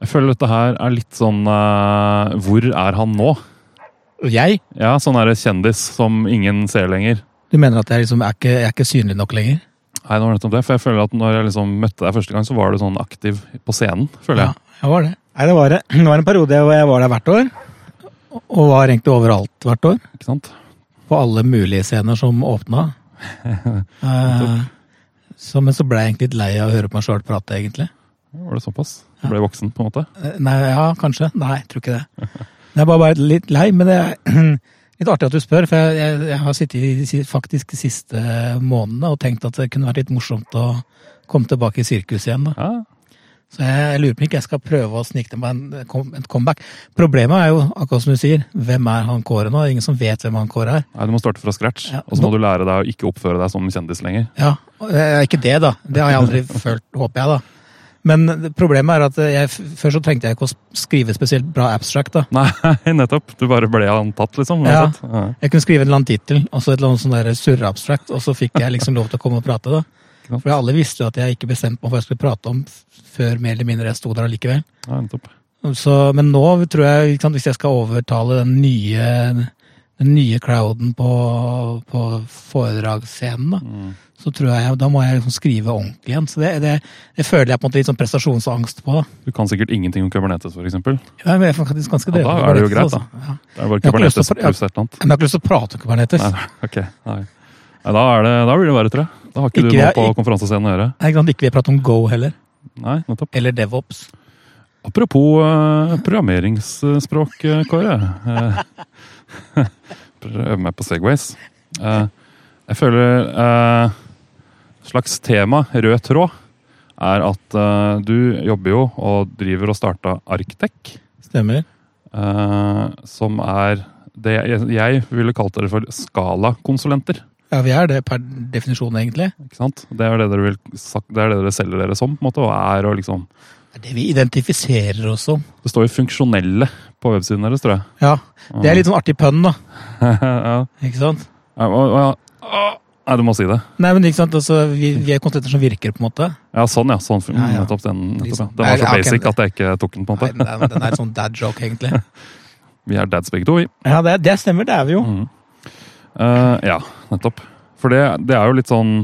Jeg føler dette her er litt sånn eh, Hvor er han nå? Jeg? Ja, sånn er det kjendis som ingen ser lenger. Du mener at jeg liksom er ikke, jeg er ikke synlig nok lenger? Nei, det var nettopp det. For jeg føler at når jeg liksom møtte deg første gang, så var du sånn aktiv på scenen. føler jeg. Ja, jeg var det. Nei, det var det. Det var en periode hvor jeg var der hvert år. Og var egentlig overalt hvert år. Ikke sant? På alle mulige scener som åpna. Eh, så, men så ble jeg egentlig litt lei av å høre på meg sjøl prate, egentlig. Var det såpass? Du ble voksen, på en måte? Eh, Nei, ja, kanskje. Nei, jeg tror ikke det. Jeg er bare, bare litt lei, men det er litt artig at du spør. For jeg, jeg, jeg har sittet i faktisk de siste månedene og tenkt at det kunne vært litt morsomt å komme tilbake i sirkus igjen. da. Ja. Så jeg, lurer på om ikke jeg skal prøve å snike til meg en, comeback. Problemet er jo, akkurat som du sier, hvem er han Kåre nå? Ingen som vet hvem han Kåre er. Nei, Du må starte fra scratch, Ja. og så må du lære deg å ikke oppføre deg som kjendis lenger. Ja, er Ikke det, da. Det har jeg aldri følt, håper jeg, da. Men problemet er at jeg, før så trengte jeg ikke å skrive spesielt bra abstract. da. Nei, nettopp. Du bare ble antatt, liksom. Ja. Ja. Jeg kunne skrive en eller annen tittel, og så et eller annet sånn surreabstract, og så fikk jeg liksom lov til å komme og prate. da. For alle visste jo at jeg ikke bestemte meg for hva jeg skulle prate om før mer eller mindre jeg sto der allikevel. Ja, nettopp. Så, men nå tror jeg, sant, hvis jeg skal overtale den nye, den nye crowden på, på foredragsscenen, da, Mm. så tror jeg, da må jeg liksom skrive ordentlig igjen. Så det, det, det føler jeg på en måte litt sånn prestasjonsangst på. da. Du kan sikkert ingenting om Kubernetes, eksempel. Ja, men jeg er ganske Ja, da er det jo greit, da. Ja. Det er bare Jeg Kubernetes pluss et eller annet. Men jeg har ikke lyst til å prate om Kubernetes. Nei, nei, ok. Nei. Nei, da, det, da blir det verre, tror jeg. Da har ikke, Ikke du noe på konferansescenen å gjøre. Jeg kan ikke vi prate om Go heller. Nei, nettopp. Eller DevOps. Apropos eh, programmeringsspråk, eh, Kåre. å Øve meg på Segways. Uh, jeg føler uh, slags tema, rød tråd, er at uh, du jobber jo og driver og starta Arctec. Stemmer. Uh, som er det jeg, jeg ville kalt dere for skalakonsulenter. Ja, vi er det per definisjon, egentlig. Ikke sant? Det er det dere, vil, det er det dere selger dere som, på en måte, og er og liksom Det er det vi identifiserer oss som. Det står jo funksjonelle på websiden deres, tror jeg. Ja, Det er litt sånn artig pønn, da. ja. Ikke sant? Ja, Nei, du må si det. Nei, men ikke sant, altså, vi, vi er konsulenter som virker, på en måte. Ja, sånn, ja. Sånn. Nettopp den. Nettopp. Liksom. Den var så basic at jeg ikke tok den, på en Nei, måte. den er, den er sånn dad joke, egentlig. Vi er dads begge to, vi. Ja, det, det stemmer, det er vi jo. Mm. Uh, ja, nettopp. For det, det er jo litt sånn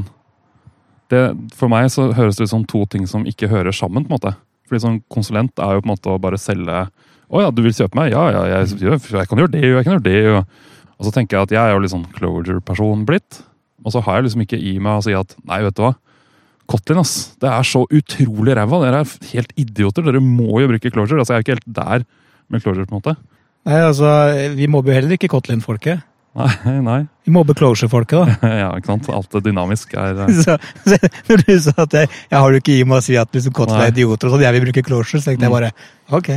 det, For meg så høres det ut som to ting som ikke hører sammen. på en måte. Fordi sånn konsulent er jo på en måte å bare selge Å ja, du vil kjøpe meg? Ja, ja, jeg, jeg, kan gjøre det, jo, jeg kan gjøre det. Og, og så tenker jeg at jeg er jo litt sånn closure-person blitt. Og så har jeg liksom ikke i meg å si at nei, vet du hva. Kotlin, ass. Det er så utrolig ræva. Dere er helt idioter. Dere må jo bruke closure. Altså, jeg er jo ikke helt der med closure, på en måte. Nei, altså, Vi mobber jo heller ikke Kotlin-folket. Nei, nei. Vi mobber Closure-folket, da. Ja, ikke sant. Alt dynamisk er eh, Så, så, når du sa at jeg, jeg har du ikke i meg å si at liksom Kotlin er idioter, og sånn, jeg vil bruke Closure, så tenkte jeg bare ok.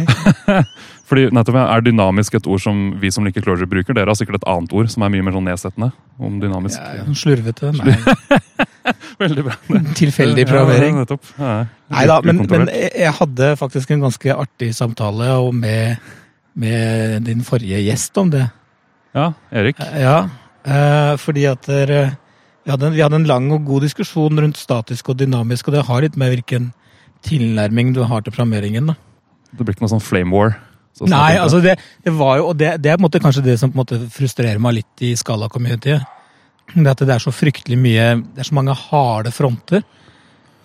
Fordi nettopp Er dynamisk et ord som vi som liker closure bruker? Dere har sikkert et annet ord som er mye mer sånn nedsettende om dynamisk. Ja, slurvete. Nei. Veldig bra. Tilfeldig programmering. Ja, nettopp. Ja, Nei da, men, men jeg hadde faktisk en ganske artig samtale med, med din forrige gjest om det. Ja, Erik. Ja, eh, fordi at dere vi hadde, en, vi hadde en lang og god diskusjon rundt statisk og dynamisk, og det har litt med hvilken tilnærming du har til programmeringen. da. Det blir ikke noe sånn flame war. så Nei, altså det, det var jo, og det, det er kanskje det som frustrerer meg litt i skala-communityet. Det at det er så fryktelig mye Det er så mange harde fronter.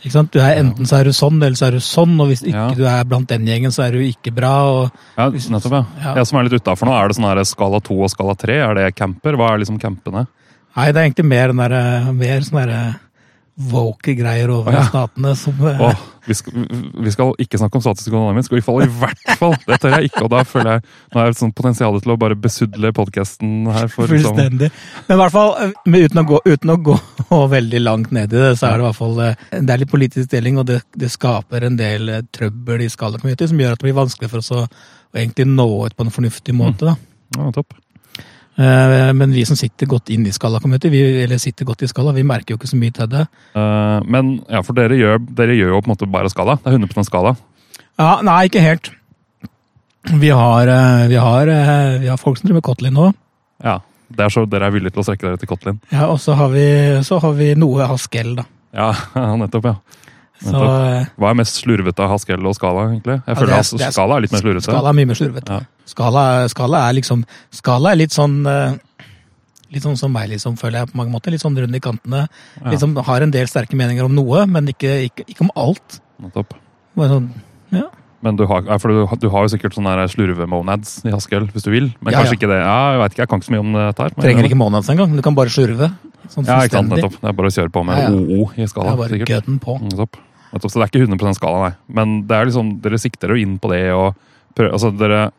Du er Enten så er du sånn, eller så er du sånn, og hvis ikke Ja. du er blant den gjengen, så er du ikke bra. og Ja, nettopp, ja. Ja. Jeg som er litt utafor nå, er det sånn her skala 2 og skala 3? Er det camper? Hva er liksom campene? Nei, det er egentlig mer den derre Mer sånne derre woke greier over Å, ja. statene som eh, Åh, vi, skal, vi skal ikke snakke om statisk og dynamisk, og i fall, i hvert fall! Det tør jeg ikke, og da føler jeg Nå er det et sånt potensial til å bare besudle podkasten her. For, liksom, Fullstendig. Men i hvert fall, eh, uten, å gå, uten å gå veldig langt ned i det, så er det i hvert fall eh, det er litt politisk deling, og det, det skaper en del trøbbel i skala Community som gjør at det blir vanskelig for oss å, å egentlig nå ut på en fornuftig måte. da. ja, topp. Eh, Men vi som sitter godt inn i skala, vi, eller sitter godt i skala, vi merker jo ikke så mye til det. Eh, men ja, for dere gjør, dere gjør jo på en måte bare skala. Det er 100 skala. Ja, Nei, ikke helt. Vi har, eh, vi har, vi har folk som driver med Kotlin nå. Ja, det er så Dere er villige til å strekke dere til Kotlin? Ja, og så har vi, så har vi noe Haskell, da. Ja, nettopp, ja. Så Hva er mest slurvete av Haskell og Skala, egentlig? Jeg føler det er- at er- Skala er litt mer slurvete. skala er mye mer slurvete. Ja. Skala, skala er liksom Skala er litt sånn eh, Litt sånn som meg, liksom, føler jeg på mange måter. Litt sånn rund i kantene. Ja. Liksom Har en del sterke meninger om noe, men ikke, ikke, ikke om alt. Nettopp. Bare sånn, ja. Men du har, du, du har jo sikkert sånne slurvemonads i Haskell, hvis du vil. Men Ja, kanskje ja. ikke det. Ja, jeg vet ikke, jeg kan ikke så mye om dette her. Trenger ikke monads engang. Du kan bare slurve. Sånn Ja, ikke sant, nettopp. Det er bare å kjøre på med Ja, ja. OO i Det er bare sikkert. på. Nettopp. Nettopp. Så det er ikke 100% skala, nei. Men det er liksom, dere sikter jo inn på det og prøver, altså Dere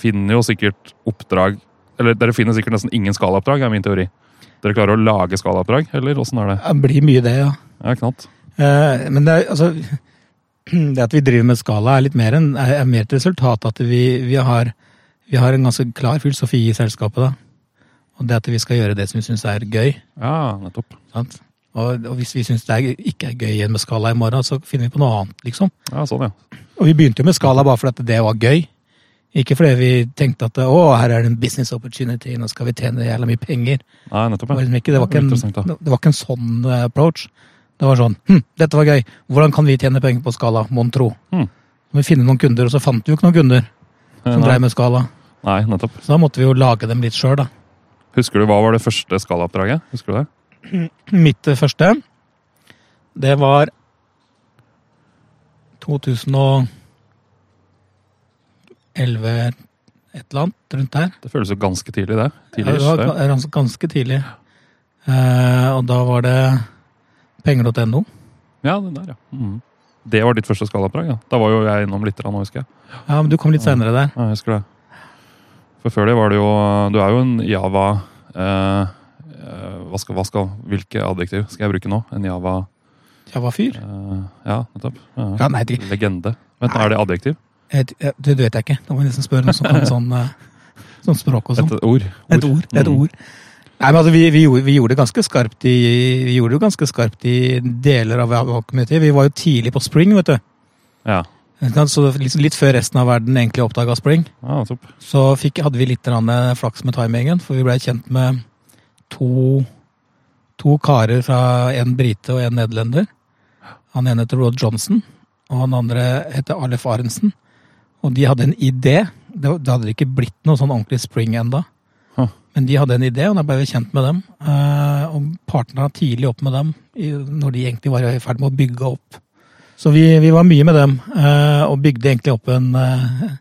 finner jo sikkert oppdrag Eller dere finner sikkert nesten ingen skalaoppdrag, er min teori. Dere klarer å lage skalaoppdrag, eller åssen er det? Det blir mye det, ja. Ja, knalt. Eh, Men det, er, altså, det at vi driver med skala, er litt mer, enn er mer et resultat at vi, vi, har, vi har en ganske klar filosofi i selskapet. da. Og det at vi skal gjøre det som vi syns er gøy. Ja, nettopp. Sant? Og, og hvis vi syns det er, ikke er gøy igjen med skala i morgen, så finner vi på noe annet, liksom. Ja, sånn, ja. Og vi begynte jo med skala bare fordi det var gøy. Ikke fordi vi tenkte at å, her er det en business opportunity, nå skal vi tjene jævla mye penger. Nei, nettopp, Det var, liksom ikke, det, var ikke en, det var ikke en sånn eh, approach. Det var sånn hm, dette var gøy, hvordan kan vi tjene penger på skala, mon tro? Hmm. Vi finne noen kunder, og så fant vi jo ikke noen kunder som Nei, med skala. nei, nettopp. Så da måtte vi jo lage dem litt sjøl, da. Husker du hva var det første skalaoppdraget? Husker du det? Mitt første, det var 2011 et eller annet rundt der. Det føles jo ganske tidlig, det. Ja, det var ganske, ganske tidlig. Uh, og da var det penger.no. Ja, den der, ja. Mm. Det var ditt første skalaoppdrag, ja. Da var jo jeg innom litt, nå, husker jeg. Ja, men du kom litt seinere der. Ja, jeg husker det. For før det var det jo Du er jo en Java eh, eh, hva, skal, hva skal Hvilke adjektiv skal jeg bruke nå? En Java Java-fyr. eh, Ja, nettopp. Ja. Ja, nei, det, Legende. Vent, er det adjektiv? jeg, jeg, det vet jeg ikke. Da må jeg nesten spørre noen som kan sånn, eh, sånn språk og sånn. Et ord. Et ord. Et Mm. ord. Nei, men altså, vi, vi, gjorde, vi gjorde det ganske skarpt i vi gjorde det ganske skarpt i deler av vår community. Vi var jo tidlig på Spring, vet du. Ja. Så litt før resten av verden egentlig oppdaga Spring, ja, så fikk, hadde vi litt flaks med timingen. For vi blei kjent med to, to karer fra en brite og en nederlender. Han ene heter Rod Johnson, og han andre heter Alef Arensen. Og de hadde en idé. Det, det hadde ikke blitt noe sånn ordentlig spring enda. Huh. Men de hadde en idé, og da ble vi kjent med dem. Eh, og partnera tidlig opp med dem når de egentlig var i ferd med å bygge opp. Så vi, vi var mye med dem, eh, og bygde egentlig opp en, eh,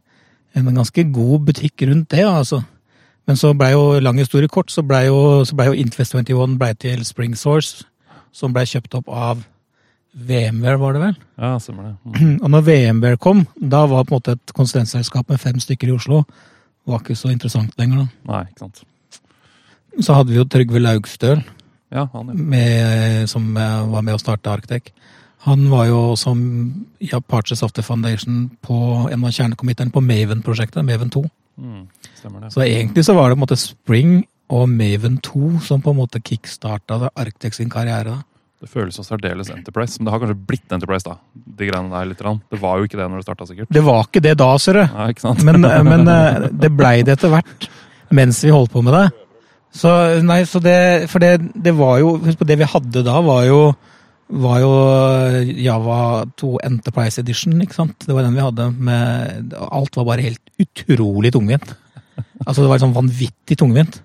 en ganske god butikk rundt det. altså. Men så blei jo, lang historie kort, så blei jo, så ble jo Intfest 21 ble til Spring Source, som blei kjøpt opp av VMware, var det vel? Ja, stemmer det. Mm. Og når VMware kom, da var på en måte et konsulentselskap med fem stykker i Oslo var ikke så interessant lenger. da. Nei, ikke sant. Så hadde vi jo Trygve Laugstøl, Ja, han, ja. med, som eh, var med å starte Arctec. Han var jo som i Apache Software Foundation på en av kjernekomiteene på Maven-prosjektet, Maven 2. Mm, det. Så egentlig så var det på en måte Spring og Maven 2 som på en måte kickstarta Arctec sin karriere. Det føles som særdeles Enterprise, men det har kanskje blitt Enterprise, da. De greiene der litt. Det var jo ikke det når det starta, sikkert. Det var ikke det da, ser du. Men, men eh, det blei det etter hvert, mens vi holdt på med det. Så nei, så det For det, det var jo Husk på det vi hadde da, var jo var jo Java 2 Enterprise Edition, ikke sant? Det var den vi hadde med Alt var bare helt utrolig tungvint. Altså, det var sånn vanvittig tungvint.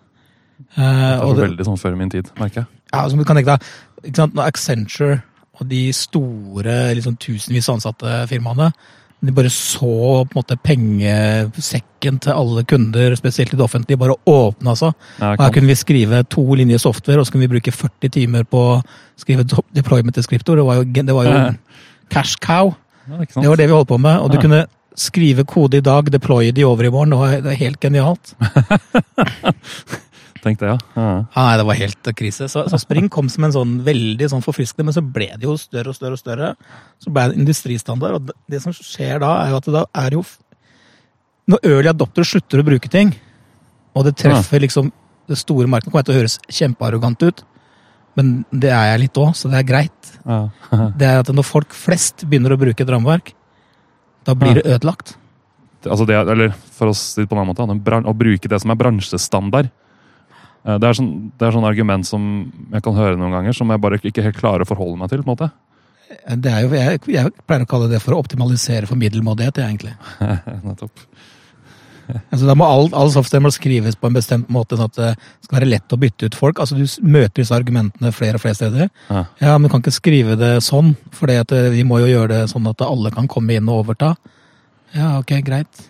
Eh, det var det, veldig sånn før min tid, merker jeg. ja, som du kan tenke deg, ikke sant? Når Accenture og de store liksom, tusenvis ansatte firmaene de bare så på en måte pengesekken til alle kunder, spesielt i det offentlige, bare åpna seg. Ja, Og Her kunne vi skrive to linjer software, og så kunne vi bruke 40 timer på å skrive deployment descriptor. Det var jo, det var jo cash cow. ja? Det var det vi holdt på med. Og du Ja. kunne skrive kode i dag, deploye de over i morgen. Det var helt genialt. Tenk det, ja. ja. Ja, nei, det var helt krise. Så, så Spring kom som en sånn veldig sånn forfriskende, men så ble det jo større og større og større. Så ble det industristandard, og det, det som skjer da, er jo at det da er jo Når early adopter slutter å bruke ting, og det treffer liksom det store markedet, kommer jeg til å høres kjempearrogant ut, men det er jeg litt òg, så det er greit. ja. Det er at når folk flest begynner å bruke et rammeverk, da blir det ødelagt. altså det, er- eller for å si det på en annen måte, å bruke det som er bransjestandard. Eh, Det er, sånn, det er sånn argument som jeg kan høre noen ganger, som jeg bare ikke helt klarer å forholde meg til. på en måte. Det er jo, jeg, jeg pleier å kalle det for å optimalisere for middelmådighet, jeg, egentlig. Nettopp. Altså, da må all, all software må skrives på en bestemt måte, sånn at det skal være lett å bytte ut folk. Altså, Du møter disse argumentene flere og flere steder. Ja. Ja, men du kan ikke skrive det sånn, for vi må jo gjøre det sånn at alle kan komme inn og overta. Ja, ok, greit.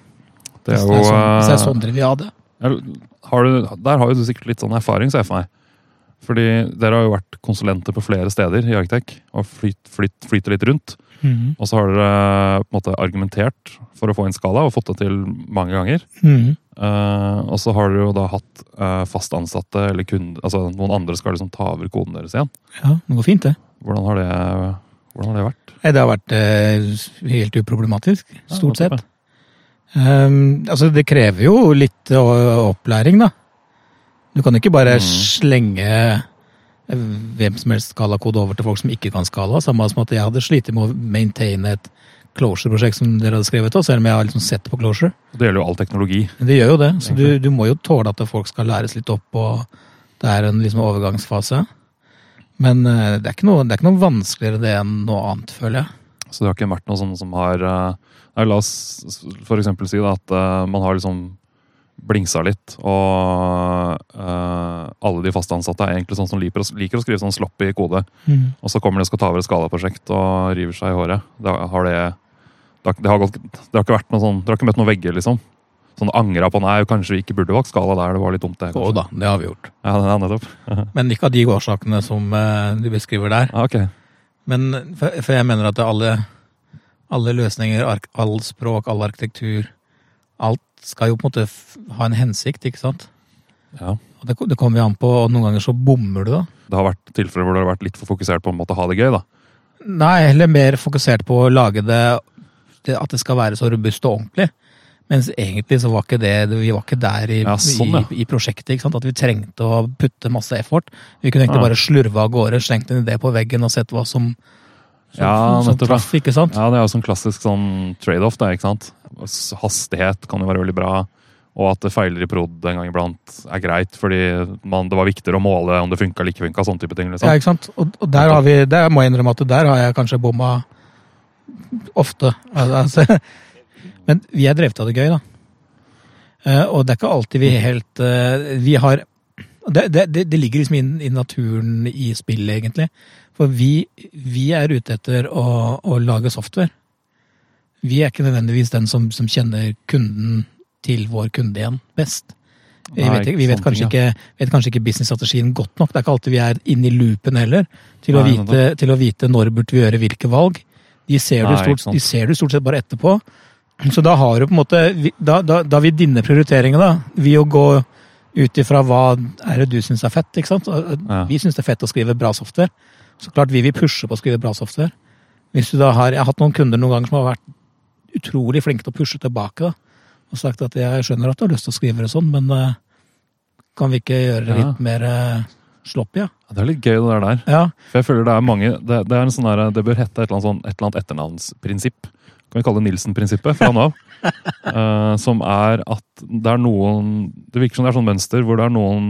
Det er Hvis jo sånn, hvis det er eh, sånn dere vil ha det. Eller, Har du, der har jo du sikkert litt sånn erfaring, ser jeg for meg. Fordi dere har jo vært konsulenter på flere steder i Arctech og flyt, flyt, flyter litt rundt. Mhm. Og så har dere på en måte argumentert for å få inn skala og fått det til mange ganger. Mm -hmm. uh, og så har dere jo da hatt uh, fast ansatte eller kunde, altså noen andre skal liksom ta over koden deres igjen. Ja, det går fint, det. Hvordan har det, hvordan har det vært? Det har vært uh, helt uproblematisk, stort Ja, sett. Um, altså, det krever jo litt uh, opplæring, da. Du kan ikke bare Mm. slenge eh, hvem som helst skala-kode over til folk som ikke kan skala. Samme som at jeg hadde slitt med å maintaine et closure-prosjekt som dere hadde skrevet, selv om jeg har liksom sett på closure. Det gjelder jo all teknologi. Det gjør jo det, så du, du må jo tåle at folk skal læres litt opp, og det er en liksom overgangsfase. Men eh, det er, noe, det er ikke noe vanskeligere det enn noe annet, føler jeg. Så det har ikke vært noe sånn som har eh, nei, La oss eksempel si da, at uh, man har liksom blingsa litt, og uh, alle de fast ansatte er egentlig sånn som liker, å- liker å skrive sånn sloppy kode. Og så kommer de og skal ta over et skalaprosjekt og river seg i håret. Da har det, det, har, det, har gått, det har ikke vært noe sånn, Dere har ikke møtt noen vegger, liksom? Sånn angra på nei, kanskje vi ikke burde valgt skala der, det var litt dumt, det. Jo da, det har vi gjort. Ja, ja, nettopp. Men ikke av de årsakene som uh, du beskriver der. Ah, ok. Men for, for jeg mener at alle, alle løsninger, all språk, all arkitektur, alt skal jo på en måte ha en hensikt, ikke sant? Ja. Og det, det kommer jo an på, og noen ganger så bommer du, da. Det har vært tilfeller hvor du har vært litt for fokusert på å ha det gøy, da. Nei, heller mer fokusert på å lage det, det at det skal være så robust og ordentlig. Mens egentlig så var ikke det, vi var ikke der i, Ja, sånn, ja. i, i prosjektet. ikke sant? At vi trengte å putte masse effort. Vi kunne egentlig Ja. bare slurve av gårde, slengt en idé på veggen og sett hva som, Ja, nettopp, traff. ikke sant? Ja, det er jo sånn klassisk sånn trade-off, det, ikke sant? Hastighet kan jo være veldig bra. Og at det feiler i prod en gang iblant er greit, fordi man, det var viktigere å måle om det funka eller ikke funka. Sånn type ting, liksom. Ja, ikke sant? Og, og der, har vi, der må jeg innrømme at der har jeg kanskje bomma ofte. Altså, men vi er drevet av det gøy, da. Eh, Og det er ikke alltid vi helt eh, Vi har Det, det, det det ligger liksom inn i naturen i spillet, egentlig. For vi, vi er ute etter å, å lage software. Vi er ikke nødvendigvis den som, som kjenner kunden til vår kunde igjen best. Vi Nei, vet, vi vet, kanskje, ting, ikke, vet kanskje ikke businessstrategien godt nok. Det er ikke alltid vi er inne i loopen heller, til, å Nei, vite, til å vite når burde vi gjøre hvilke valg. De ser, Nei, du, stort, de ser du stort sett bare etterpå. Så da har du på en måte Da, da, da vil dine prioriteringer, da, vil å gå ut ifra hva er det du syns er fett. ikke sant? Vi syns det er fett å skrive bra software. Så klart vi vil pushe på å skrive bra software. Hvis du da har, Jeg har hatt noen kunder noen ganger som har vært utrolig flinke til å pushe tilbake. da, Og sagt at jeg skjønner at du har lyst til å skrive det sånn, men uh, kan vi ikke gjøre det Ja. litt mer uh, sloppy? Ja? Det er litt gøy, det der. ja. For jeg føler Det er mange, det, det er en sånn der, det bør hete et eller annet, sånn, et eller annet etternavnsprinsipp. Kan vi kalle det Nilsen-prinsippet fra nå av. uh, som er at det er noen Det virker som det er sånn mønster hvor det er noen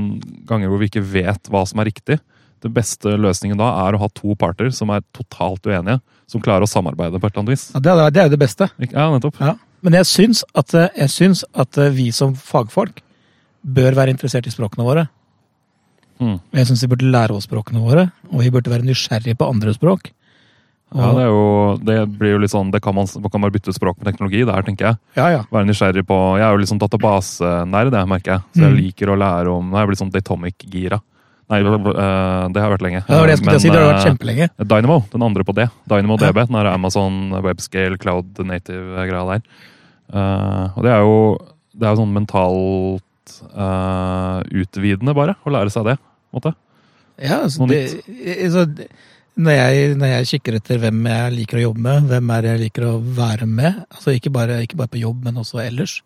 ganger hvor vi ikke vet hva som er riktig. Den beste løsningen da er å ha to parter som er totalt uenige, som klarer å samarbeide på et eller annet vis. ja det, er, det er jo det beste. Ja, nettopp. Ja. Men jeg syns at, jeg syns at eh, vi som fagfolk bør være interessert i språkene våre. Mm. Jeg syns vi burde lære oss språkene våre, og vi burde være nysgjerrige på andre språk. Ja, det, jo, det blir jo litt sånn, det kan man, man kan bare bytte språk med teknologi der, tenker jeg. ja, ja. Være nysgjerrig på Jeg er jo litt sånn databasenerd, merker jeg. Så jeg Mm. liker å lære om Nå er jeg blitt sånn Datomic-gira. Nei, øh, det har vært lenge. Ja, det til si, det har vært kjempelenge. øh, Dynamo, den andre på det. Dynamo DB, den er Amazon Webscale Cloud Native-greia der. Eh, og det er jo det er sånn mentalt eh, utvidende, bare, å lære seg det. måte. Ja, altså, det, altså, når, jeg, når jeg kikker etter hvem jeg liker å jobbe med, hvem er det jeg liker å være med, altså ikke bare, ikke bare på jobb, men også ellers,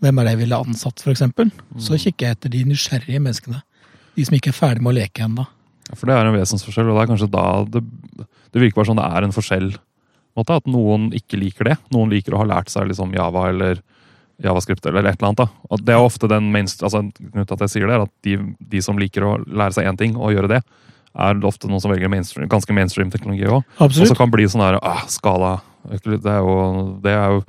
hvem er det jeg ville ansatt, for eksempel, så Mm. kikker jeg etter de nysgjerrige menneskene. De som ikke er ferdig med å leke ennå. Ja, For det er en vesensforskjell, og det er kanskje da det, det virker bare som det er en forskjell. måte, At noen ikke liker det. Noen liker å ha lært seg liksom Java eller Javascript eller et eller annet. da. Og det er ofte den minst, altså, grunnen til at jeg sier det, er at de, de som liker å lære seg én ting og gjøre det, er ofte noen som velger mainstream, ganske mainstream teknologi òg. Og så kan bli sånn her ah, Skala. Det er jo Det er jo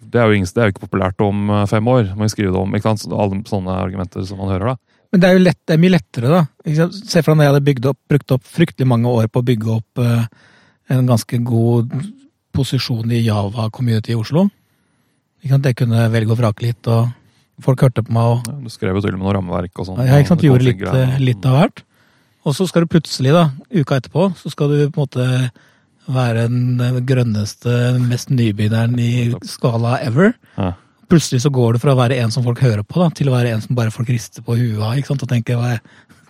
det er, jo det er jo ikke populært om eh, fem år. Må vi skrive det om, ikke sant? Alle sånne argumenter som man hører, da. Men det er jo lett, det er mye lettere, da. Se for deg når jeg hadde opp, brukt opp fryktelig mange år på å bygge opp uh, en ganske god posisjon i Java-community i Oslo. Ikke sant? Jeg kunne velge og vrake litt, og folk hørte på meg. og Ja, Du skrev jo til og med noe rammeverk og sånn. Ja, ikke sant? Du gjorde litt, eh, litt av hvert. Og så skal du plutselig, da, uka etterpå, så skal du på en måte være den grønneste, mest nybegynneren i skala ever. Ja. Plutselig så går det fra å være en som folk hører på, da, til å være en som bare folk rister på huet av. ikke sant? Og tenker hva er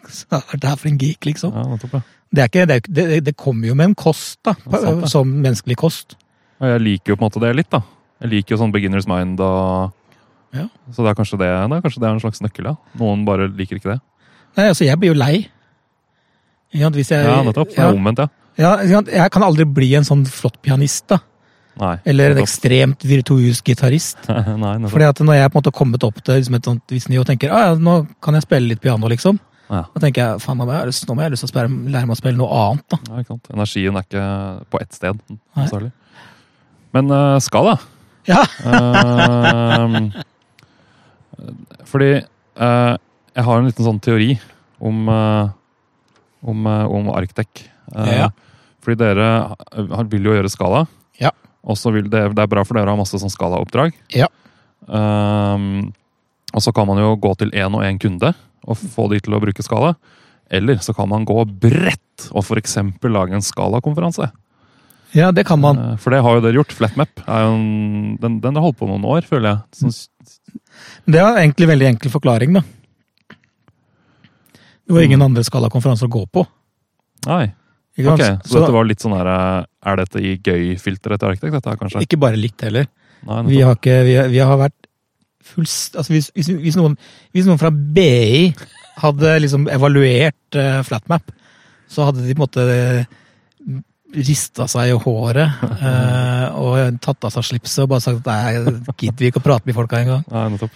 det her for en geek, liksom? Ja, nettopp, ja. Det, er ikke, det, er, det, det kommer jo med en kost, da. Sant. Som menneskelig kost. Og jeg liker jo på en måte det litt, da. Jeg liker jo sånn beginners mind og Ja. Så det er kanskje det, det er kanskje det er en slags nøkkel, ja. Noen bare liker ikke det. Nei, altså, jeg blir jo lei. Hvis jeg, Ja, nettopp. Det ja, er omvendt, ja. ja. Jeg kan aldri bli en sånn flott pianist, da. Nei. Eller en ekstremt virtuos gitarist. Fordi at når jeg på en måte har kommet opp til liksom et sånt visning og tenker ah, ja, nå kan jeg spille litt piano, liksom. Ja. Da tenker jeg faen, nå må jeg, lyst- nå må jeg lyst til å spille, lære meg å spille noe annet. da. Ja, ikke sant. Energien er ikke på ett sted. Særlig. Men uh, skal, da. Ja, uh, fordi uh, jeg har en liten sånn teori om, uh, om, eh, om Arctec. Eh, Ja. Fordi dere vil jo gjøre skala. Ja. Og så vil det, det er bra for dere å ha masse sånn skalaoppdrag. Ja. Um, og så kan man jo gå til én og én kunde og få de til å bruke skala. Eller så kan man gå bredt og f.eks. lage en skalakonferanse. ja, det kan man. Eh, For det har jo dere gjort. Flatmap er jo en, den, den har holdt på noen år, føler jeg. Sånn, Det er egentlig veldig enkel forklaring, da. Det var ingen andre skala-konferanser å gå på. nei. Ok, sant? Så dette var litt sånn her eh, Er dette i gøy-filteret til arkitekt? dette her, kanskje? ikke bare litt heller. Nei, Vi har, ikke, vi, har- vi har vært fullst... Altså hvis, hvis, hvis, noen, hvis noen fra BI hadde liksom evaluert uh, Flatmap, så hadde de på en måte rista seg i håret uh, og tatt av seg slipset og bare sagt nei, gidder vi ikke å prate med folka engang.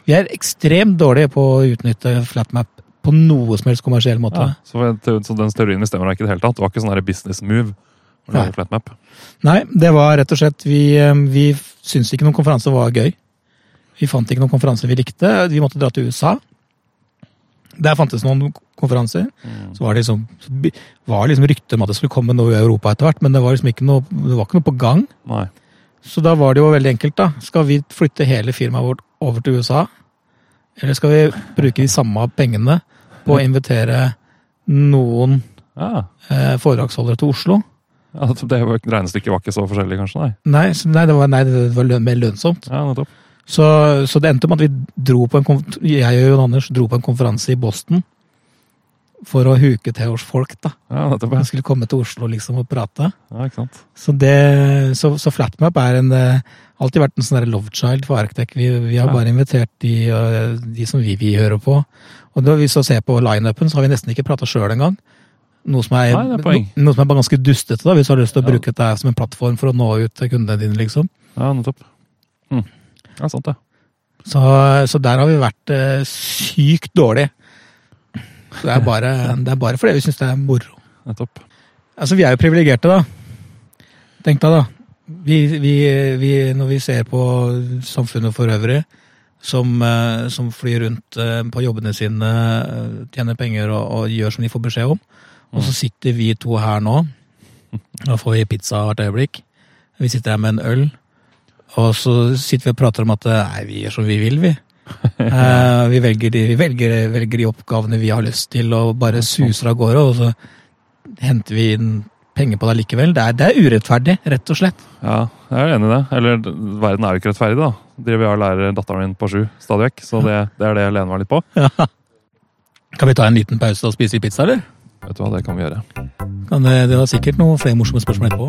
Vi er ekstremt dårlige på å utnytte Flatmap på noe som helst kommersiell måte. Ja, så, så den teorien stemmer ikke i det hele tatt? Det var ikke sånn business move? Nei. Flatmap? Nei, det var rett og slett Vi, eh, vi syntes ikke noen konferanse var gøy. Vi fant ikke noen konferanse vi likte. Vi måtte dra til USA. Der fantes noen konferanser. Mm. Så var det liksom, var liksom rykter om at det skulle komme noe i Europa etter hvert, men det var liksom ikke noe, det var ikke noe på gang. Nei. Så da var det jo veldig enkelt, da. Skal vi flytte hele firmaet vårt over til USA? Eller skal vi bruke de samme pengene på å invitere noen Ja. eh, foredragsholdere til Oslo? ja det var, regnestykket var ikke så forskjellig, kanskje? Nei. Nei, så- nei, det var, nei, det var mer lønnsomt. Ja. Så, så det endte med at vi dro på en jeg og Jon Anders dro på en konferanse i Boston for å huke til hos folk. da. Ja, nettopp. Ja, skulle komme til Oslo liksom og prate. ja ikke sant? Så, det, så, så Flatmap er en, eh, alltid vært en sånn love child for Arctec. Vi, vi har Ja. bare invitert de, eh, de som vi vi, hører på. Og da, vi ser på lineupen, så har vi nesten ikke prata sjøl engang. Noe som, er, Nei, no, noe som er ganske dustete, da, hvis du har lyst til å Ja. bruke det som en plattform for å nå ut til kundene dine. liksom. Ja, nettopp. Mm. Ja, sant det. Så, så der har vi vært eh, sykt dårlige. Det er bare, det er bare fordi vi syns det er moro. Nettopp. Altså, vi er jo privilegerte, da. Tenk deg, da. Vi, vi, vi, når vi ser på samfunnet for øvrig, som, eh, som flyr rundt eh, på jobbene sine, eh, tjener penger og, og gjør som de får beskjed om, og så sitter vi to her nå, da får vi pizza hvert øyeblikk. Vi sitter her med en øl, og så sitter vi og prater om at nei, vi gjør som vi vil, vi. Uh, vi velger de, vi velger, velger de oppgavene vi har lyst til, og bare suser av gårde, og så henter vi inn penger på det likevel. Det er, det er urettferdig, rett og slett. Ja, jeg er enig i det. Eller verden er jo ikke rettferdig, da. Driver jeg og lærer datteren min på sju stadig vekk. Så det, det er det jeg lener meg litt på. Kan vi ta en liten pause og spise pizza, eller? Vet du hva, det kan vi gjøre. Kan det, det var sikkert noen flere morsomme spørsmål etterpå.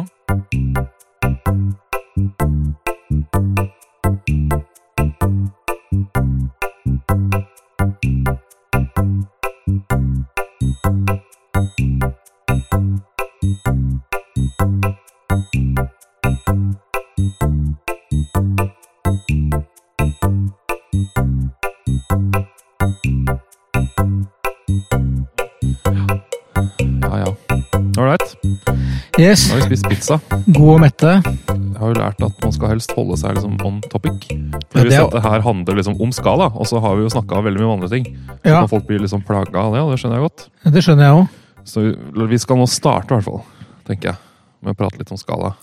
Yes. Nå har vi spist pizza. God og mette. Jeg har jo lært at man skal helst holde seg liksom on topic. Ja, For Hvis det er- dette her handler liksom om skala, og så har vi jo snakka veldig mye om andre ting. Ja, Når folk blir liksom plaga av det, og det skjønner jeg godt. det skjønner jeg òg. Så vi- vi skal nå starte, i hvert fall, tenker jeg, med å prate litt om skala.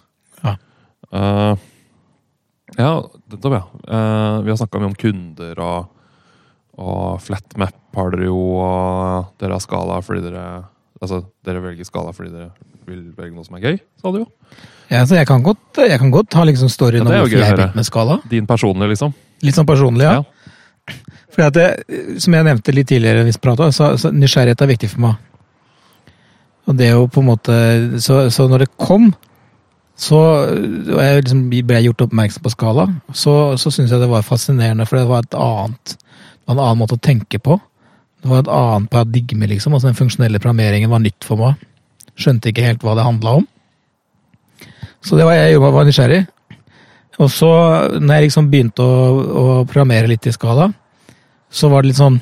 Ja. Uh, ja, nettopp, ja. Uh, vi har snakka mye om kunder og, og flatmap har dere jo, og dere har skala fordi dere Altså, dere velger skala fordi dere vil velge noe som er gøy, sa du jo. Ja, så jeg kan godt, jeg kan godt ha liksom storyen Ja, om hvorfor jeg begynte med skala. Din personlige, liksom. Litt sånn personlig, ja. Ja. Fordi at det, Som jeg nevnte litt tidligere, hvis pratet, så, så nysgjerrighet er viktig for meg. Og det er jo på en måte Så, så når det kom, så og jeg liksom ble jeg gjort oppmerksom på skala, så, så syns jeg det var fascinerende, for det var et annet en annen måte å tenke på. Det var et annet paradigme, liksom. altså Den funksjonelle programmeringen var nytt for meg. Skjønte ikke helt hva det handla om. Så det var jeg jobba var nysgjerrig. Og så, når jeg liksom begynte å, å programmere litt i skala, så var det litt sånn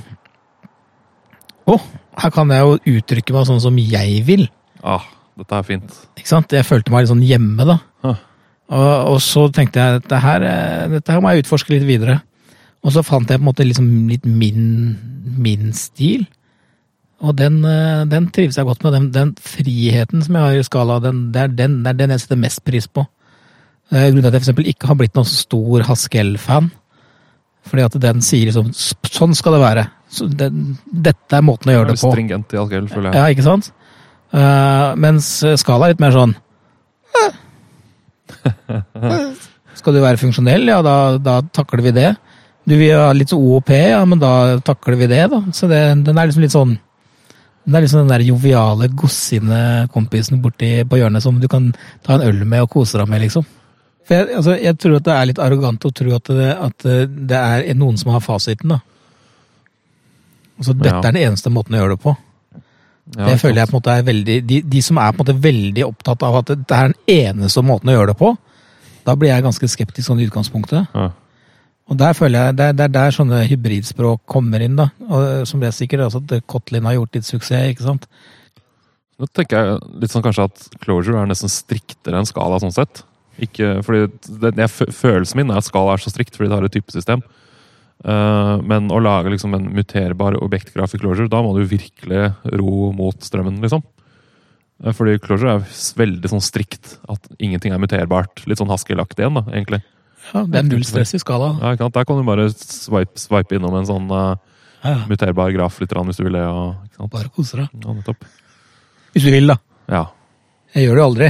Å, her kan jeg jo uttrykke meg sånn som jeg vil. Ah, dette er fint. Ikke sant? Jeg følte meg litt sånn hjemme, da. Huh. Og, og så tenkte jeg dette her, eh, dette her må jeg utforske litt videre. Og så fant jeg på en måte liksom litt min, min stil. Og den, eh, den trives jeg godt med. Den, den friheten som jeg har i skala, den, det, er den, det er den jeg setter mest pris på. Eh, Grunnen til at jeg for eksempel ikke har blitt noen stor Haskell-fan. Fordi at den sier liksom sånn skal det være. Så den, dette er måten å gjøre det på. Stringent i Haskell, føler jeg. Ja, ikke sant? Uh, mens skala er litt mer sånn. Skal du være funksjonell, ja, da, da takler vi det. Du vil ha litt sånn OOP, ja, men da takler vi det, da. Så det, den er liksom litt sånn Den er liksom den der joviale, godsinde kompisen borti på hjørnet som du kan ta en øl med og kose deg med, liksom. For jeg, altså, jeg tror at det er litt arrogant å tro at det, at det er noen som har fasiten, da. Altså, dette Ja. er den eneste måten å gjøre det på. Ja, Det føler jeg på en måte er veldig de, de som er på en måte veldig opptatt av at det er den eneste måten å gjøre det på, da blir jeg ganske skeptisk sånn i utgangspunktet. Ja. Og der føler jeg, det er, det er der sånne hybridspråk kommer inn, da. Og som det er sikkert også at Kotlin har gjort litt suksess, ikke sant. Nå tenker jeg litt sånn kanskje at closure er nesten striktere enn skala sånn sett. Ikke, fordi det, jeg, Følelsen min er at skala er så strikt fordi det har et typesystem. Uh, men å lage liksom en muterbar objektgraf i closure, da må du virkelig ro mot strømmen, liksom. Eh, fordi closure er veldig sånn strikt. At ingenting er muterbart. Litt sånn Haskell-aktig igjen, da, egentlig. Ja, det er null stress i skala. Ja, ikke sant? Der kan du bare swipe, swipe innom en sånn uh, Ja, ja. muterbar graf litt grann, hvis du vil det. Og? Bare kose deg. Ja, nettopp. Hvis du vil, da. Ja. Jeg gjør det jo aldri.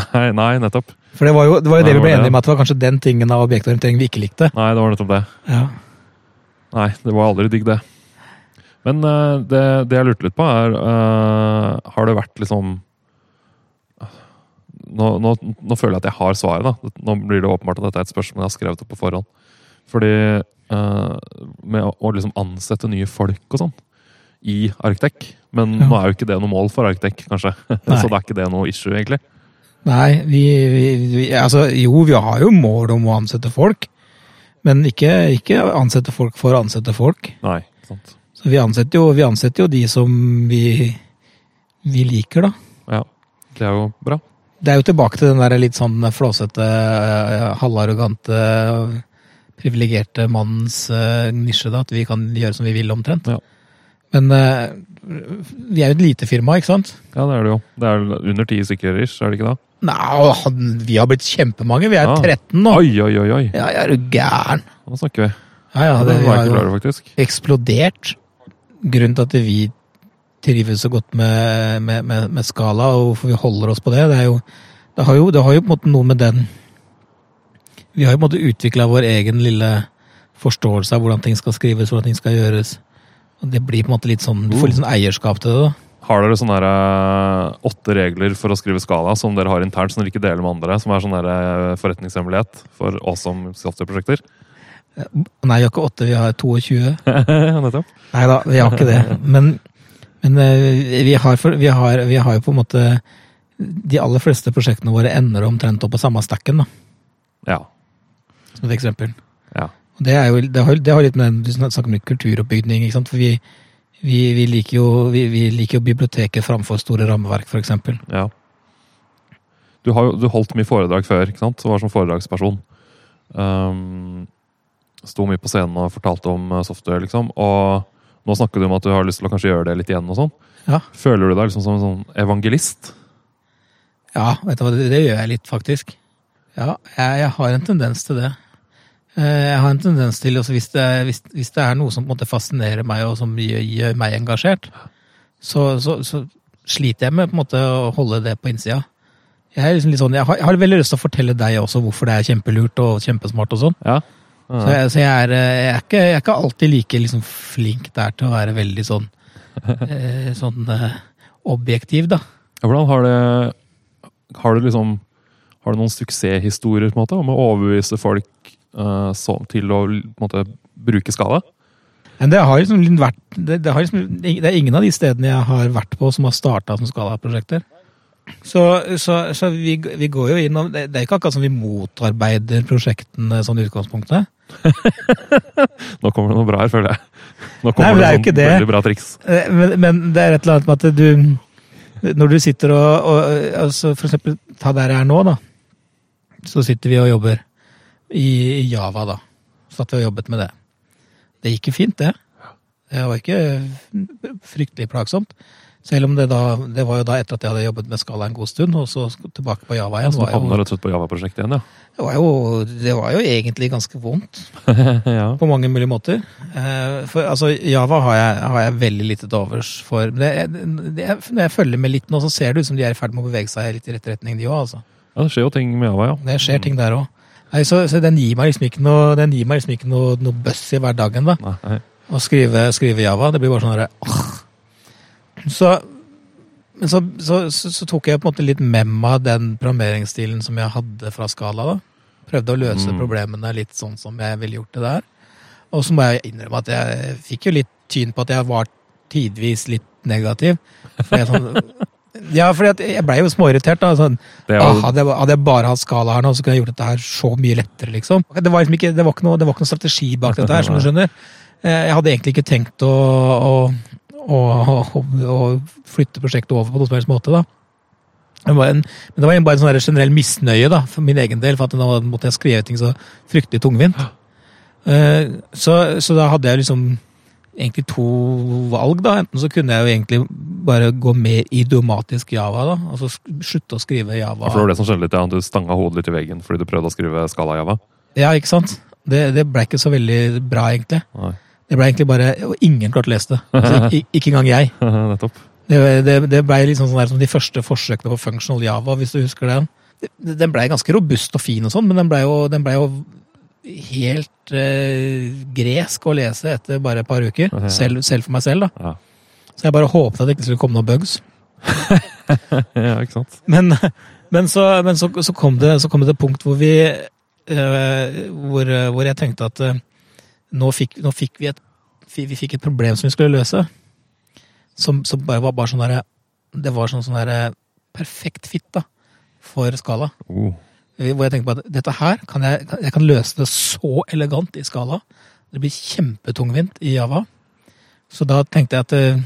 Nei, nei, nettopp. For det var jo det, var jo det vi ble enige om, at det var kanskje den tingen av objektorientering vi ikke likte. Nei, det var nettopp det. Ja. Nei, det var aldri digg, det. Men uh, det, det jeg lurte litt på, er uh, Har det vært liksom nå, nå, nå føler jeg at jeg har svaret. da. Nå blir det åpenbart at dette er et spørsmål jeg har skrevet opp på forhånd. Fordi uh, med å, å liksom ansette nye folk og sånn i Arctec Men Ja. nå er jo ikke det noe mål for Arctec, kanskje. Så det er ikke det noe issue, egentlig. Nei, vi, vi, vi Altså, jo, vi har jo mål om å ansette folk. Men ikke, ikke ansette folk for å ansette folk. Nei, sant. Så vi ansetter jo, vi ansetter jo de som vi, vi liker, da. Ja, det er jo bra. Det er jo tilbake til den der litt sånn flåsete, eh, halvarrogante, privilegerte mannens eh, nisje, da. At vi kan gjøre som vi vil, omtrent. Ja. Men eh, vi er jo et lite firma, ikke sant? Ja, det er det jo. Det er under ti stykker er det ikke det? Nei, vi har blitt kjempemange. Vi er Ja. 13 nå. Oi, oi, oi! oi. Ja, er du gæren? Nå snakker vi. Ja, ja, det det, var jeg ikke klar over, faktisk. eksplodert. Grunnen til at vi trives så godt med, med, med, med skala, og hvorfor vi holder oss på det, det jo Det har jo, det har jo på en måte noe med den Vi har jo på en måte utvikla vår egen lille forståelse av hvordan ting skal skrives, hvordan ting skal gjøres. Og det blir på en måte litt sånn Du får litt sånn eierskap til det, da. Har dere sånne der, eh, åtte regler for å skrive skala som dere har internt, som dere ikke deler med andre? Som er sånn eh, forretningshemmelighet for oss som softwareprosjekter? Nei, vi har ikke åtte, vi har 22. Ja, Nettopp. Nei da, vi har ikke det. Men, men eh, vi, har vi, har, vi har jo på en måte De aller fleste prosjektene våre ender omtrent opp på samme stakken, da, Ja. som et eksempel. ja. Og Det, jo, det, har, det har litt med du snakker om litt kulturoppbygning, ikke sant? For vi, vi, vi, liker jo, vi, vi liker jo biblioteket framfor store rammeverk, for eksempel. ja. Du har jo holdt mye foredrag før, ikke sant? Du var som foredragsperson. Um, sto mye på scenen og fortalte om eh, software, liksom. Og nå snakker du om at du har lyst til å kanskje gjøre det litt igjen og sånn. Ja. Føler du deg liksom som en sånn evangelist? Ja, vet du hva, det, det gjør jeg litt, faktisk. Ja, jeg, jeg har en tendens til det. Eh, Jeg har en tendens til, også hvis det, hvis, hvis det er noe som på en måte fascinerer meg, og som gjør, gjør meg engasjert, så, så, så sliter jeg med på en måte å holde det på innsida. Jeg, er liksom sånn, jeg, har, jeg har veldig lyst til å fortelle deg også hvorfor det er kjempelurt og kjempesmart. og sånn. Ja. Så, jeg, så jeg, er, eh, jeg, er ikke, jeg er ikke alltid like liksom, flink der til å være veldig sånn, eh, sånn eh, objektiv, da. Hvordan har det Har du liksom Har du noen suksesshistorier på en måte, om å overbevise folk eh, så, til å på en måte, bruke skala? Men det har liksom vært det, det, har liksom, det er ingen av de stedene jeg har vært på som har starta som Skala-prosjekter. Så, så, så vi, vi går jo inn og Det det er ikke akkurat som vi motarbeider prosjektene sånn i utgangspunktet. Nå kommer det noe bra her, føler jeg. Nå kommer Nei, det noen det veldig bra triks. Eh, Men, men det er et eller annet med at du Når du sitter og, og altså For eksempel, ta der jeg er nå, da. Så sitter vi og jobber i i Java, da. Satt vi og jobbet med det. Det gikk jo fint, det. Det var ikke fryktelig plagsomt. Selv om det da Det var jo da etter at jeg hadde jobbet med Skala en god stund, og så tilbake på Java igjen. Så du Var havna rett og slett på Java-prosjektet igjen, ja. det, var jo, det var jo egentlig ganske vondt. ja. På mange mulige måter. Eh, For altså, Java har jeg, har jeg veldig lite til overs for. Det, det, når jeg følger med litt nå, så ser det ut som de er i ferd med å bevege seg litt i rett retning, de òg. Altså. ja, det skjer jo ting med Java, ja. Det skjer ting der òg. Så, så den gir meg liksom ikke noe, den gir meg liksom ikke noe, noe bøss i hverdagen, da. Nei. Å skrive, skrive Java. Det blir bare sånn herre. Så, men så, så, så, tok jeg på en måte litt med meg den programmeringsstilen som jeg hadde fra Skala. da. Prøvde å løse Mm. problemene litt sånn som jeg ville gjort det der. Og så må jeg innrømme at jeg fikk jo litt tyn på at jeg var tidvis litt negativ. For jeg, sånn, ja, fordi jeg blei jo småirritert. da, sånn, Det var... ah, hadde, jeg, hadde jeg bare hatt skala her nå, så kunne jeg gjort dette her så mye lettere, liksom. Det var liksom ikke, det var ikke, noe, det var ikke noe strategi bak dette her, som du skjønner. Eh, Jeg hadde egentlig ikke tenkt å, å, og, å flytte prosjektet over på noen som helst måte, da. Det var en, men det var bare en sånn generell misnøye da, for min egen del, for at nå måtte jeg skrive ting så fryktelig tungvint. Eh, Så, så da hadde jeg liksom egentlig to valg, da. Enten så kunne jeg jo egentlig bare gå mer idiomatisk Java, da. Altså slutte å skrive Java. for det var det som skjedde litt, ja. Du stanga hodet litt i veggen fordi du prøvde å skrive skala Java. Ja, ikke sant? Det, det ble ikke så veldig bra, egentlig. Nei. Det ble egentlig bare Og ingen klarte å lese det. Altså, ikke, ikke engang jeg. Nettopp. Det, det, det ble liksom sånn der som de første forsøkene på functional Java, hvis du husker den. Den blei ganske robust og fin, og sånn, men den blei jo, den ble jo helt eh, gresk å lese etter bare et par uker. Selv, selv for meg selv, da. Ja. Så jeg bare håpet at det ikke skulle komme noen bugs. ja, ikke sant? Men, men, så, men så, så, kom det, så kom det et punkt hvor vi eh, hvor, hvor jeg tenkte at eh, nå, fikk, nå fikk vi et vi fikk et problem som vi skulle løse. Som, som bare var bare sånn derre Det var sånn, sånn derre perfekt fit da, for skala. Oh. Hvor jeg tenkte på at dette her kan jeg, jeg kan løse det så elegant i skala. Det blir kjempetungvint i Java. Så da tenkte jeg at eh,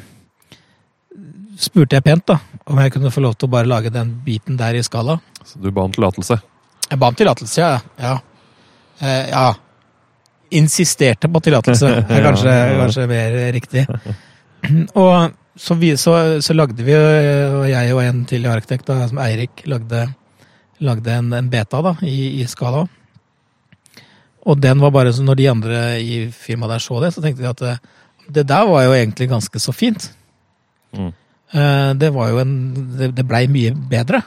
Spurte jeg pent da, om jeg kunne få lov til å bare lage den biten der i skala. Så du ba om tillatelse? Jeg ba om tillatelse, ja. Ja. Eh, ja. Insisterte på tillatelse, er kanskje, kanskje mer riktig. Og så, vi, så, så lagde vi, og jeg og en til Arkitekt, da, som Eirik, lagde, lagde en, en beta da, i, i skala. Og den var bare så når de andre i firmaet der så det, så tenkte de at eh, det der var jo egentlig ganske så fint. Mm. Eh, Det var jo en Det, det blei mye bedre.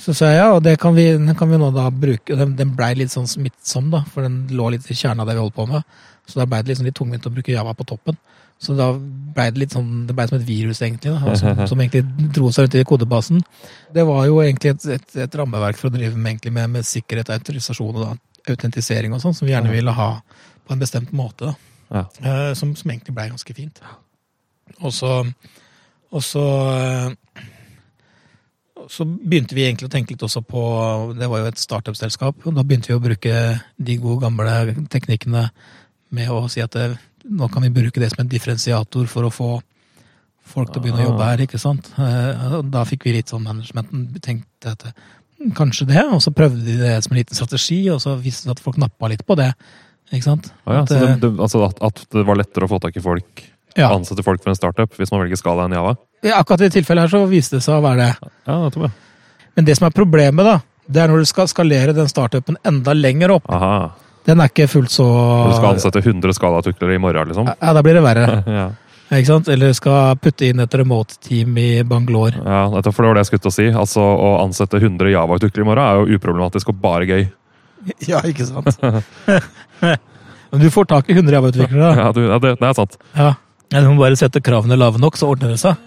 Så sa jeg ja, og det kan vi, den kan vi nå da bruke. og Den, den blei litt sånn smittsom, da, for den lå litt i kjernen av det vi holdt på med. Så da blei det liksom litt tungvint å bruke Java på toppen. Så da blei det litt sånn, det ble som et virus, egentlig, da, som, som egentlig dro seg rundt i kodebasen. Det var jo egentlig et, et, et rammeverk for å drive med, med, med sikkerhet, autorisasjon og da, autentisering og sånn, som vi gjerne ville ha på en bestemt måte. da. Ja. Eh, som, som egentlig blei ganske fint. Og så, og så eh, så begynte vi egentlig å tenke litt også på Det var jo et startup-selskap. og Da begynte vi å bruke de gode, gamle teknikkene med å si at det, nå kan vi bruke det som en differensiator for å få, folk til å begynne å jobbe her, ikke sant. Eh, Da fikk vi litt sånn managementen tenkte at hm, kanskje det, og så prøvde de det som en liten strategi, og så viste det at folk nappa litt på det. Ikke sant? Ah, ja, At, så det, eh, det, altså at, at det var lettere å få tak i folk, ja. ansette folk for en startup, hvis man velger skala enn Java? Akkurat i tilfellet her så viste det seg å være det. Ja, det tror jeg. Men det som er problemet, da, det er når du skal skalere den startupen enda lenger opp. Aha. Den er ikke fullt så du skal ansette 100 Scala-utviklere i morgen, liksom? Ja, da blir det verre. Ja, Ikke sant? Eller skal putte inn et remote-team i Bangalore. ja dette, for det var det jeg skulle til å si. Altså, Å ansette 100 Java-utviklere i morgen er jo uproblematisk og bare gøy. Ja, ikke sant? Men du får tak i 100 Java-utviklere, da. Ja, du, ja det, det er sant. Ja. Ja, Du må bare sette kravene lave nok, så ordner det seg.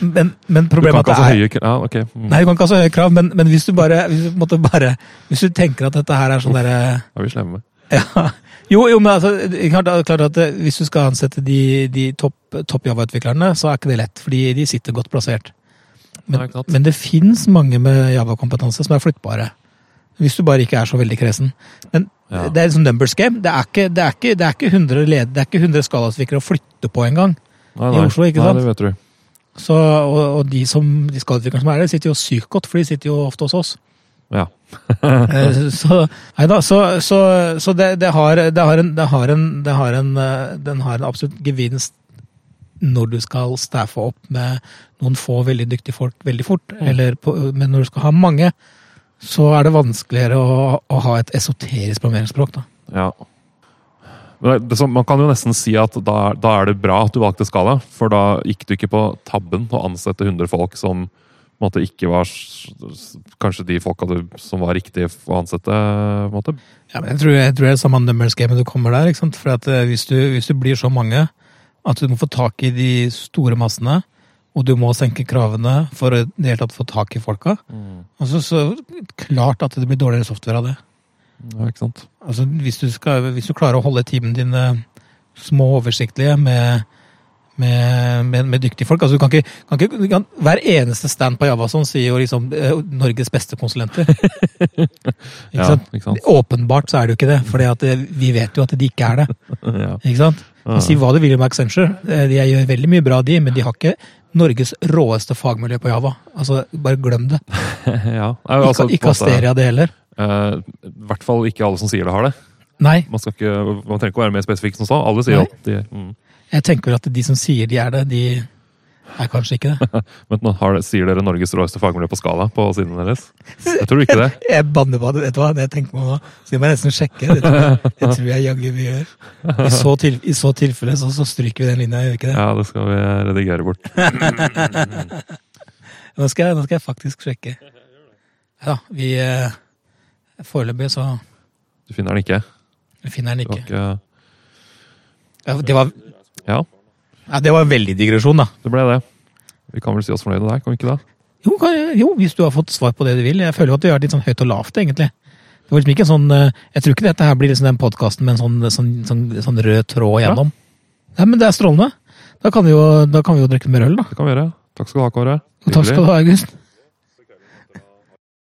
Men, men Du kan ikke ha så høye krav? Ja, ok. Mm. Nei, du kan ikke ha så høye krav, men, men hvis du bare hvis du, bare Hvis du tenker at dette her er sånn derre Da er vi slemme. ja. Jo, jo, men altså, klart- klart at eh, hvis du skal ansette de, de topp topp Java-utviklerne, så er ikke det lett, fordi de sitter godt plassert. Men, Nei, men det fins mange med Java-kompetanse som er flyttbare. Hvis du bare ikke er så veldig kresen. Men Ja. det er liksom numbers game. Det er ikke, det er ikke, det er ikke 100 led, det er ikke 100 skalautviklere å flytte på engang. I Oslo, ikke sant? nei, det vet du. Så, og, og de, som, de skalautviklerne som er der, sitter jo sykt godt, for de sitter jo ofte hos oss. Ja. Eh, så da, så, så, så det, det, har, det, har en, det, har en, det har en eh, Den har en absolutt gevinst når du skal staffe opp med noen få veldig dyktige folk veldig fort. Eller på, men når du skal ha mange, så er det vanskeligere å, å ha et esoterisk programmeringsspråk. Da. ja. Men det, man kan jo nesten si at da, da er det bra at du valgte Skala, for da gikk du ikke på tabben å ansette 100 folk som måte, ikke var kanskje de folka du, som var riktige å ansette. Ja, men jeg tror, jeg tror det er samme numbers game du kommer der. ikke sant? For at eh, hvis du, hvis du blir så mange at du må få tak i de store massene, og du må senke kravene for å i det hele tatt få tak i folka, altså, så klart at det blir dårligere software av det. Ja, ikke sant? Altså, hvis, du skal, hvis du klarer å holde teamene dine små og oversiktlige med, med, med, med dyktige folk altså, du kan ikke, kan ikke, kan, Hver eneste stand på Javason sier jo liksom eh, 'Norges beste konsulenter'. ikke Ja, sant? ikke sant? Åpenbart så er det jo ikke det, for vi vet jo at de ikke er det. Ja. Ikke sant? Ja. Si hva du vil om Accenture, eh, de gjør veldig mye bra, de, men de har ikke Norges råeste fagmiljø på Java. Altså, Bare glem det. ja. altså, Ikke, ikke Asteria det heller. Uh, I hvert fall ikke alle som sier det, har det. Nei, Man, ikke, man trenger ikke å være mer spesifikk som så. Alle sier Nei. at de mm. jeg tenker at de som sier de er det, de er kanskje ikke det. Men har, sier dere Norges råeste fagmiljø på skala på siden deres? Jeg tror ikke det. Jeg banner på det, vet du hva? Det jeg tenker på nå. Så jeg må nesten sjekke. Det tror jeg, det tror jeg jaggu vi gjør. I så, til, i så tilfelle så, så stryker vi den linja, gjør vi ikke det? Ja, det skal vi redigere bort. Nå skal jeg, nå skal jeg faktisk sjekke. Ja, vi eh, Foreløpig så Du finner den ikke? finner den ikke. ikke Ja, det var, Ja, ja, det var en veldig digresjon, da. det ble det. Vi kan vel si oss fornøyde der, kan vi ikke det? Jo, jo, hvis du har fått svar på det du vil. Jeg føler jo at vi har vært litt sånn høyt og lavt, egentlig. Det var liksom ikke en sånn, eh, Jeg tror ikke dette her blir liksom den podkasten med en sånn, sånn, sånn, sånn rød tråd gjennom. Nei, men det er strålende. Da kan vi jo, da kan vi jo drikke mer øl, da. Det kan vi gjøre. Takk skal du ha, Kåre. Og takk skal du ha, August.